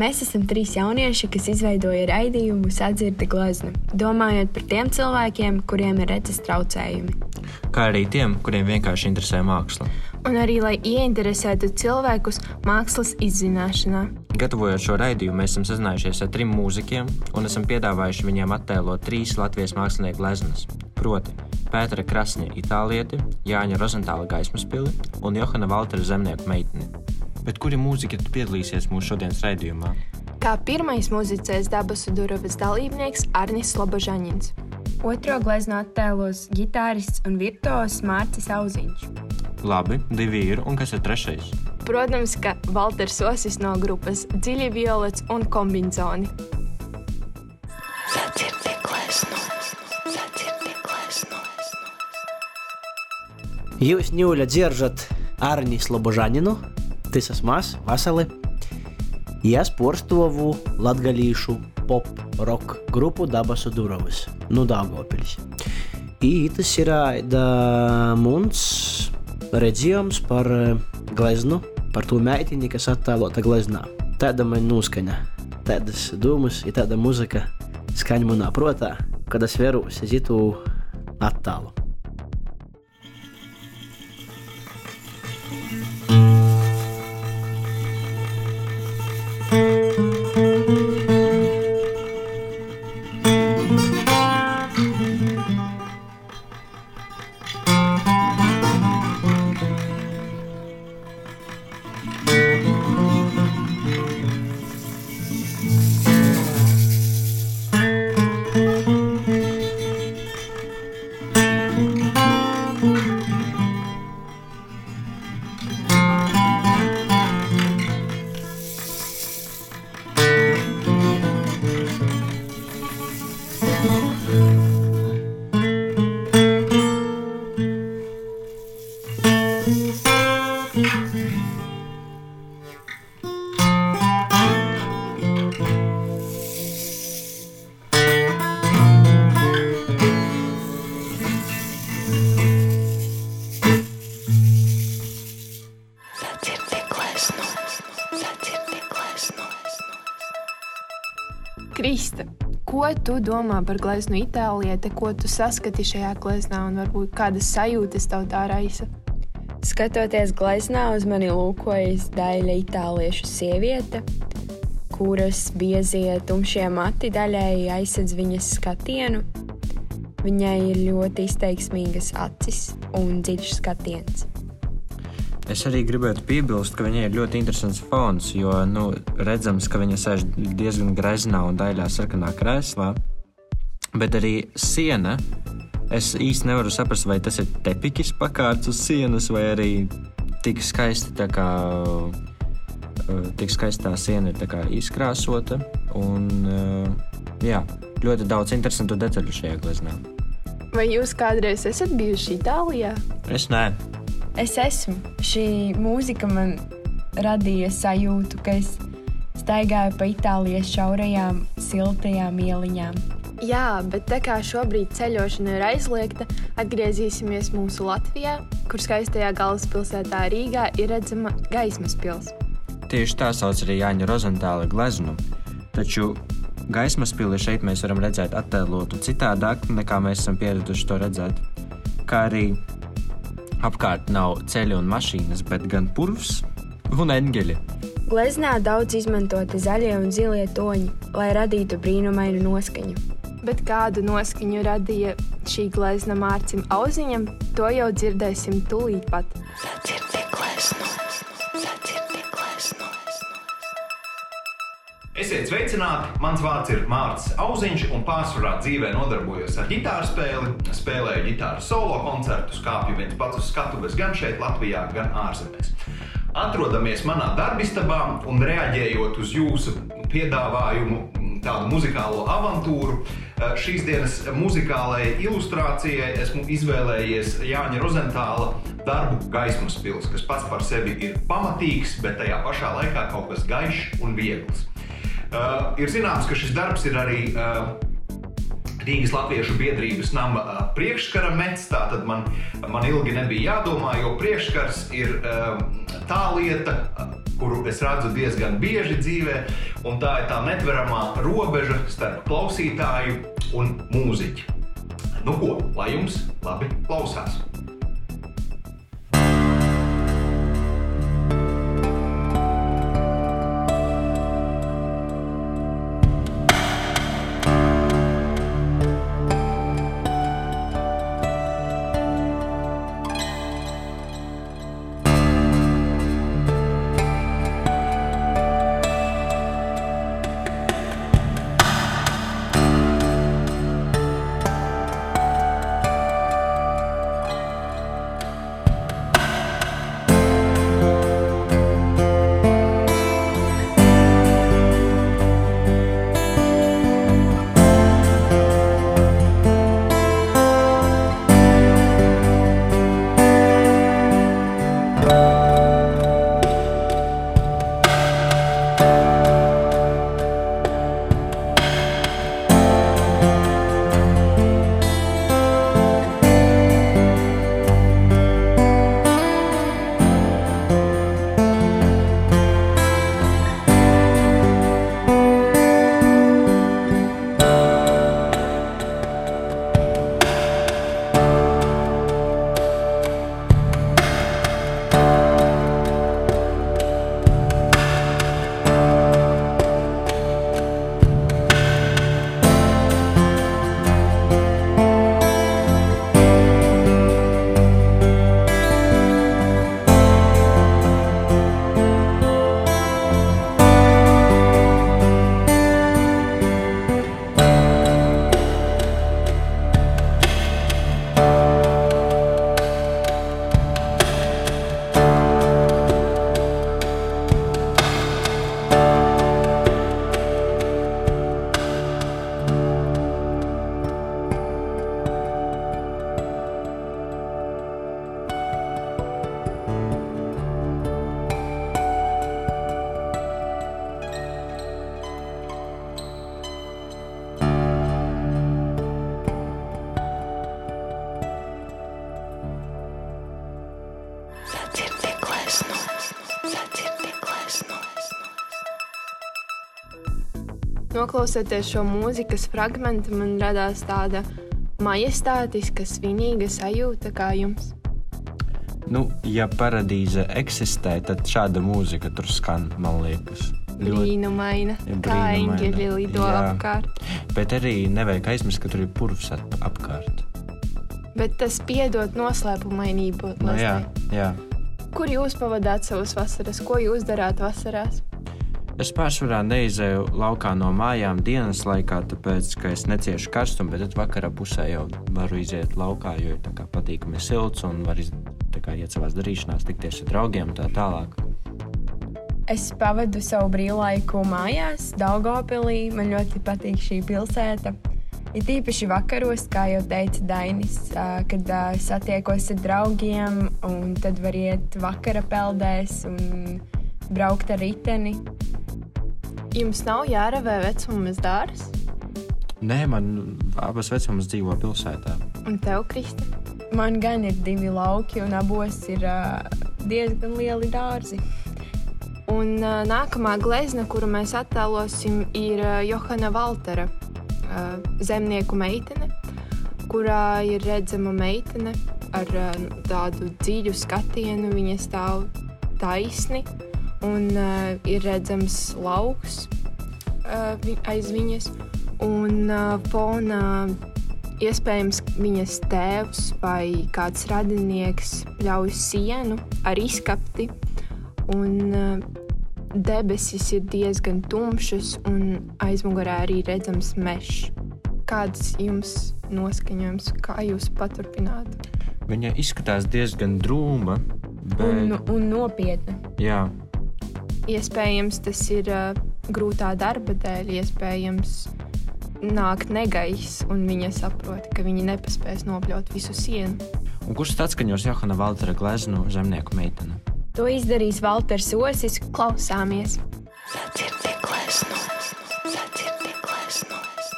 Mēs esam trīs jaunieši, kas izveidoja raidījumu Sadzirde glezna, domājot par tiem cilvēkiem, kuriem ir redzes traucējumi. Kā arī tiem, kuriem vienkārši interesē māksla. Un arī, lai ieinteresētu cilvēkus mākslas izzināšanā. Gatavojot šo raidījumu, mēs esam sazinājušies ar trim mūziķiem un esam piedāvājuši viņiem attēlot trīs Latvijas mākslinieku gleznas. Proti, Pētera Krasņa itālieti, Jāņa Rozentāla gaismas pili un Johana Valtera zemnieku meiteni. Bet kuri mūziķi piedalīsies mūsu šodienas raidījumā? Kā pirmais muzicēs dabas durvis dalībnieks Arnis Lobožaņins. Otro glezno attēlos ģitārists un virtuos Mārcis Auziņš. Labi, divi ir, un kas ir trešais? Protams, ka Valters Osis no grupas Dziļi Violets un Kombinzoni. Jūs ņūļa dzieržat Arni Slobožaninu, tas esmu es, Vasali. Ja sportovu latgalīšu pop rock grupu Dabasu Durovas, nu Dāngopils. I tas ir da mums redzējums par eh, gleznu, par to meitini, kas attēlota gleznā. Tāda man noskaņa, tādas domas, ir tāda muzika skaņa manā protā, kad es veru sezitu attālu. Sadzirdi ko tu domā par gleznu itālieti, ko tu saskati šajā gleznā un varbūt kādas sajūtas tev tā raisa? Skatoties gleznā, uz mani lūkojas daļa itāliešu sieviete, kuras biezie tumšie mati daļēji aizsedz viņas skatienu. Viņai ir ļoti izteiksmīgas acis un dziļš skatiens. Es arī gribētu piebilst, ka viņai ir ļoti interesants fons, jo nu, redzams, ka viņa sēž diezgan greznā un daļā sarkanā krēslā. Bet arī siena. Es īsti nevaru saprast, vai tas ir tepikis pakārts uz sienas, vai arī tik skaisti tā kā. eh, Tik skaisti tā siena ir izkrāsota. Un, eh, jā, ļoti daudz interesantu detaļu šajā gleznā. Vai jūs kādreiz esat bijuši Itālijā? Es nē, Es esmu. Šī mūzika man radīja sajūtu, ka es staigāju pa Itālijas šaurajām, siltajām ieliņām. Jā, bet tā kā šobrīd ceļošana ir aizliegta, atgriezīsimies mūsu Latvijā, kur skaistajā galvaspilsētā Rīgā ir redzama gaismas pilsēta. Tieši tā sauc arī Jāņa Rozentāla gleznu. Taču gaismas pili šeit mēs varam redzēt attēlotu citādāk, nekā mēs esam pieraduši to redzēt. Kā arī apkārt nav ceļi un mašīnas, bet gan purvs un eņģeļi. Gleznā daudz izmantoti zaļie un zilie toņi, lai radītu brīnumainu noskaņu. Bet kādu noskaņu radīja šī glezna Mārcim Auziņam, to jau dzirdēsim tūlīt pat. Sveicināti! Mans vārds ir Mārcis Auziņš, un pārsvarā dzīvē nodarbojos ar ģitāru spēli. Spēlēju ģitāru solo koncertus, kāpju viens pats uz skatuves gan šeit, Latvijā, gan ārzemēs. Atrodamies manā darbistabā un reaģējot uz jūsu piedāvājumu, tādu muzikālo avantūru. eh, Šīs dienas muzikālajai ilustrācijai esmu izvēlējies Jāņa Rozentāla darbu Gaismas pils, kas pats par sevi ir pamatīgs, bet tajā pašā laikā kaut kas gaišs un viegls. Uh, ir zināms, ka šis darbs ir arī uh, Rīgas Latviešu biedrības nama uh, priekškara mets. Tātad man, man ilgi nebija jādomā, jo priekškars ir uh, tā lieta, uh, kuru es redzu diezgan bieži dzīvē, un tā ir tā netveramā robeža starp klausītāju un mūziķi. Nu ko, lai jums labi klausās! Noklausoties šo mūzikas fragment, man radās tāda majestātiska, svinīga sajūta kā jums. Nu, ja paradīze eksistē, tad šāda mūzika tur skan, man liekas. Brīnumaina, Ja, kā brīnumaina. eņģeļi lido Jā. apkārt. Bet arī nevajag aizmirst, ka tur ir purvs ap apkārt. Bet tas piedod noslēpumainību. Nu, jā, jā. Kur jūs pavadāt savas vasaras? Ko jūs darāt vasarās? Es pārsvarā neizēju laukā no mājām dienas laikā, tāpēc, ka es neciešu karstumu, bet vakarā pusē jau varu iziet laukā, jo ir patīkami silts un var iz, kā iet savās darīšanās, tikties ar draugiem un tā tālāk. Es pavadu savu brīvlaiku mājās, Daugopilī. Man ļoti patīk šī pilsēta. Ir tīpaši vakaros, kā jau teica Dainis, kad satiekos ar draugiem, un tad var iet vakara peldēs un braukt ar riteni. Jums nav jārevē vecuma dārs, Nē, man abas vecumas dzīvo pilsētā. un tev, Krista, Man gan ir divi lauki, un abos ir ā, diezgan lieli dārzi. Un uh, nākamā glezna, kuru mēs attēlosim, ir uh, Johana Valtera uh, zemnieku meitene, kurā ir redzama meitene ar uh, tādu dziļu skatienu. Viņa stāv taisni un uh, ir redzams lauks uh, aiz viņas. Un uh, fonā iespējams viņas tēvs vai kāds radinieks ļauj sienu ar izkapti. Un uh, debesis ir diezgan tumšas, un aizmugurē arī redzams mežs. Kāds jums noskaņojums, kā jūs paturpinātu? Viņa izskatās diezgan drūma, bet Un, un nopietni. jā, Iespējams, tas ir uh, grūtā darba dēļ, iespējams, nāk negaiss, un viņa saprot, ka viņi nepaspēs nopļaut visu sienu. Un kurš tāds skaņos Johana Valtera gleznu zemnieku meitene? To izdarīs Valters Osis. Klausāmies! Sadzirdi gleznos, sadzirdi gleznos.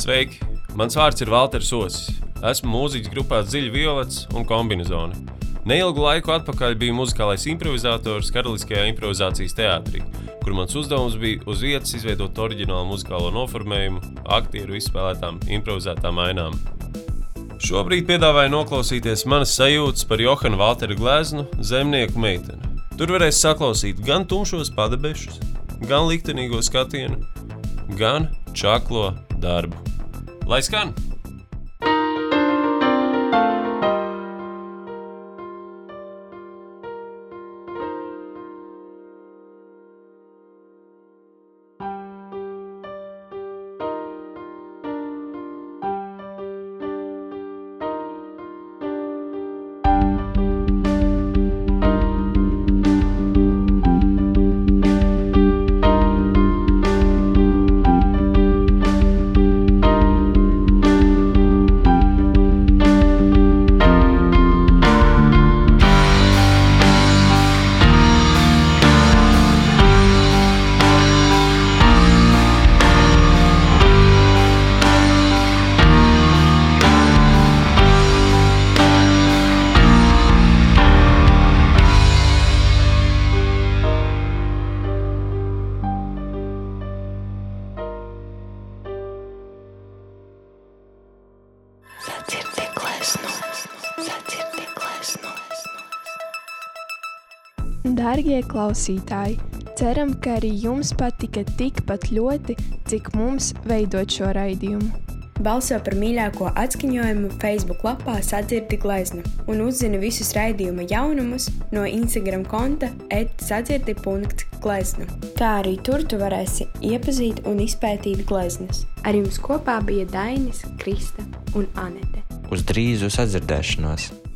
Sveiki! Mans vārds ir Valters Osis. Esmu mūziķis grupā Ziļa Violets un Kombinizona. Neilgu laiku atpakaļ biju muzikālais improvizators Karaliskajā improvizācijas teātrī, kur mans uzdevums bija uz vietas izveidot oriģinālu muzikālo noformējumu, aktieru izspēlētām improvizētām ainām. Šobrīd piedāvāju noklausīties manas sajūtas par Johanu Valteru Gleznu, zemnieku meiteni. Tur varēs saklausīt gan tumšos padebešus, gan liktenīgo skatienu, gan čaklo darbu. Lai skan! Darbie klausītāji, ceram, ka arī jums patika tikpat ļoti, cik mums veidot šo raidījumu. Balso par mīļāko atskaņojumu Facebook lapā Sadzirdi glezna un uzzini visus raidījuma jaunumus no Instagram konta etsadzirdi.glezna. Kā arī tur tu varēsi iepazīt un izpētīt gleznas. Ar jums kopā bija Dainis, Krista un Anete. Uz drīzu sadzirdēšanos!